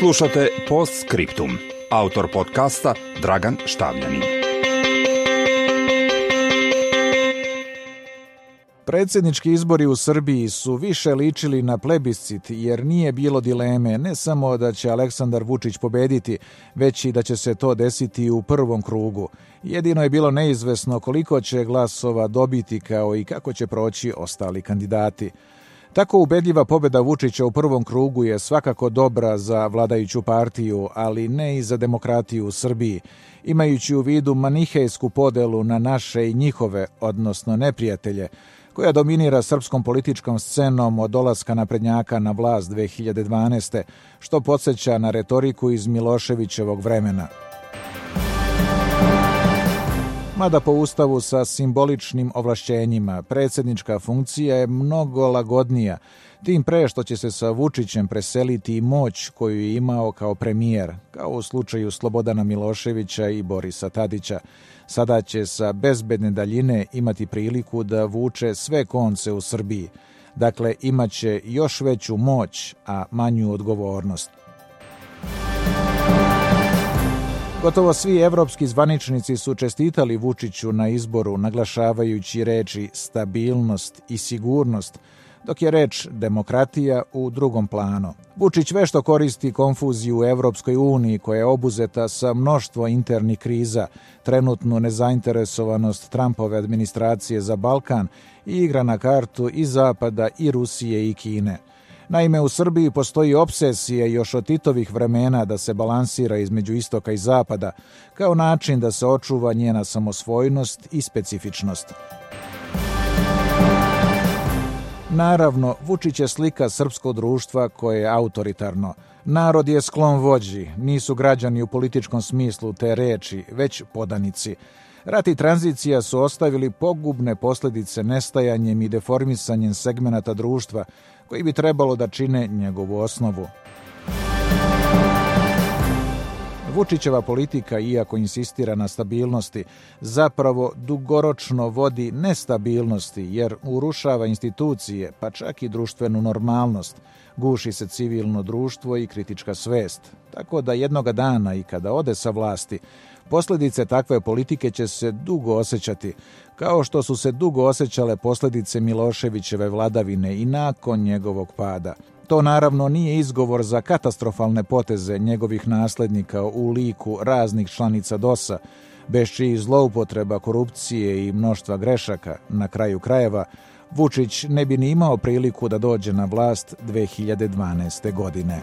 Slušate Post Scriptum. Autor podcasta Dragan Štavljanin. Predsjednički izbori u Srbiji su više ličili na plebiscit jer nije bilo dileme ne samo da će Aleksandar Vučić pobediti, već i da će se to desiti u prvom krugu. Jedino je bilo neizvesno koliko će glasova dobiti kao i kako će proći ostali kandidati. Tako ubedljiva pobjeda Vučića u prvom krugu je svakako dobra za vladajuću partiju, ali ne i za demokratiju u Srbiji, imajući u vidu manihejsku podelu na naše i njihove, odnosno neprijatelje, koja dominira srpskom političkom scenom od dolaska naprednjaka na vlast 2012. što podsjeća na retoriku iz Miloševićevog vremena mada po ustavu sa simboličnim ovlašćenjima predsjednička funkcija je mnogo lagodnija, tim pre što će se sa Vučićem preseliti i moć koju je imao kao premijer, kao u slučaju Slobodana Miloševića i Borisa Tadića. Sada će sa bezbedne daljine imati priliku da vuče sve konce u Srbiji. Dakle, imaće još veću moć, a manju odgovornost. Gotovo svi evropski zvaničnici su čestitali Vučiću na izboru, naglašavajući reči stabilnost i sigurnost, dok je reč demokratija u drugom planu. Vučić vešto koristi konfuziju u Evropskoj uniji koja je obuzeta sa mnoštvo internih kriza, trenutnu nezainteresovanost Trumpove administracije za Balkan i igra na kartu i Zapada i Rusije i Kine. Naime, u Srbiji postoji obsesija još od Titovih vremena da se balansira između istoka i zapada, kao način da se očuva njena samosvojnost i specifičnost. Naravno, Vučić je slika srpskog društva koje je autoritarno. Narod je sklon vođi, nisu građani u političkom smislu te reči, već podanici. Rat i tranzicija su ostavili pogubne posljedice nestajanjem i deformisanjem segmenata društva, koji bi trebalo da čine njegovu osnovu. Vučićeva politika, iako insistira na stabilnosti, zapravo dugoročno vodi nestabilnosti jer urušava institucije, pa čak i društvenu normalnost, guši se civilno društvo i kritička svest. Tako da jednoga dana i kada ode sa vlasti, posljedice takve politike će se dugo osjećati, kao što su se dugo osjećale posljedice Miloševićeve vladavine i nakon njegovog pada. To naravno nije izgovor za katastrofalne poteze njegovih naslednika u liku raznih članica DOS-a, bez čijih zloupotreba, korupcije i mnoštva grešaka, na kraju krajeva, Vučić ne bi ni imao priliku da dođe na vlast 2012. godine.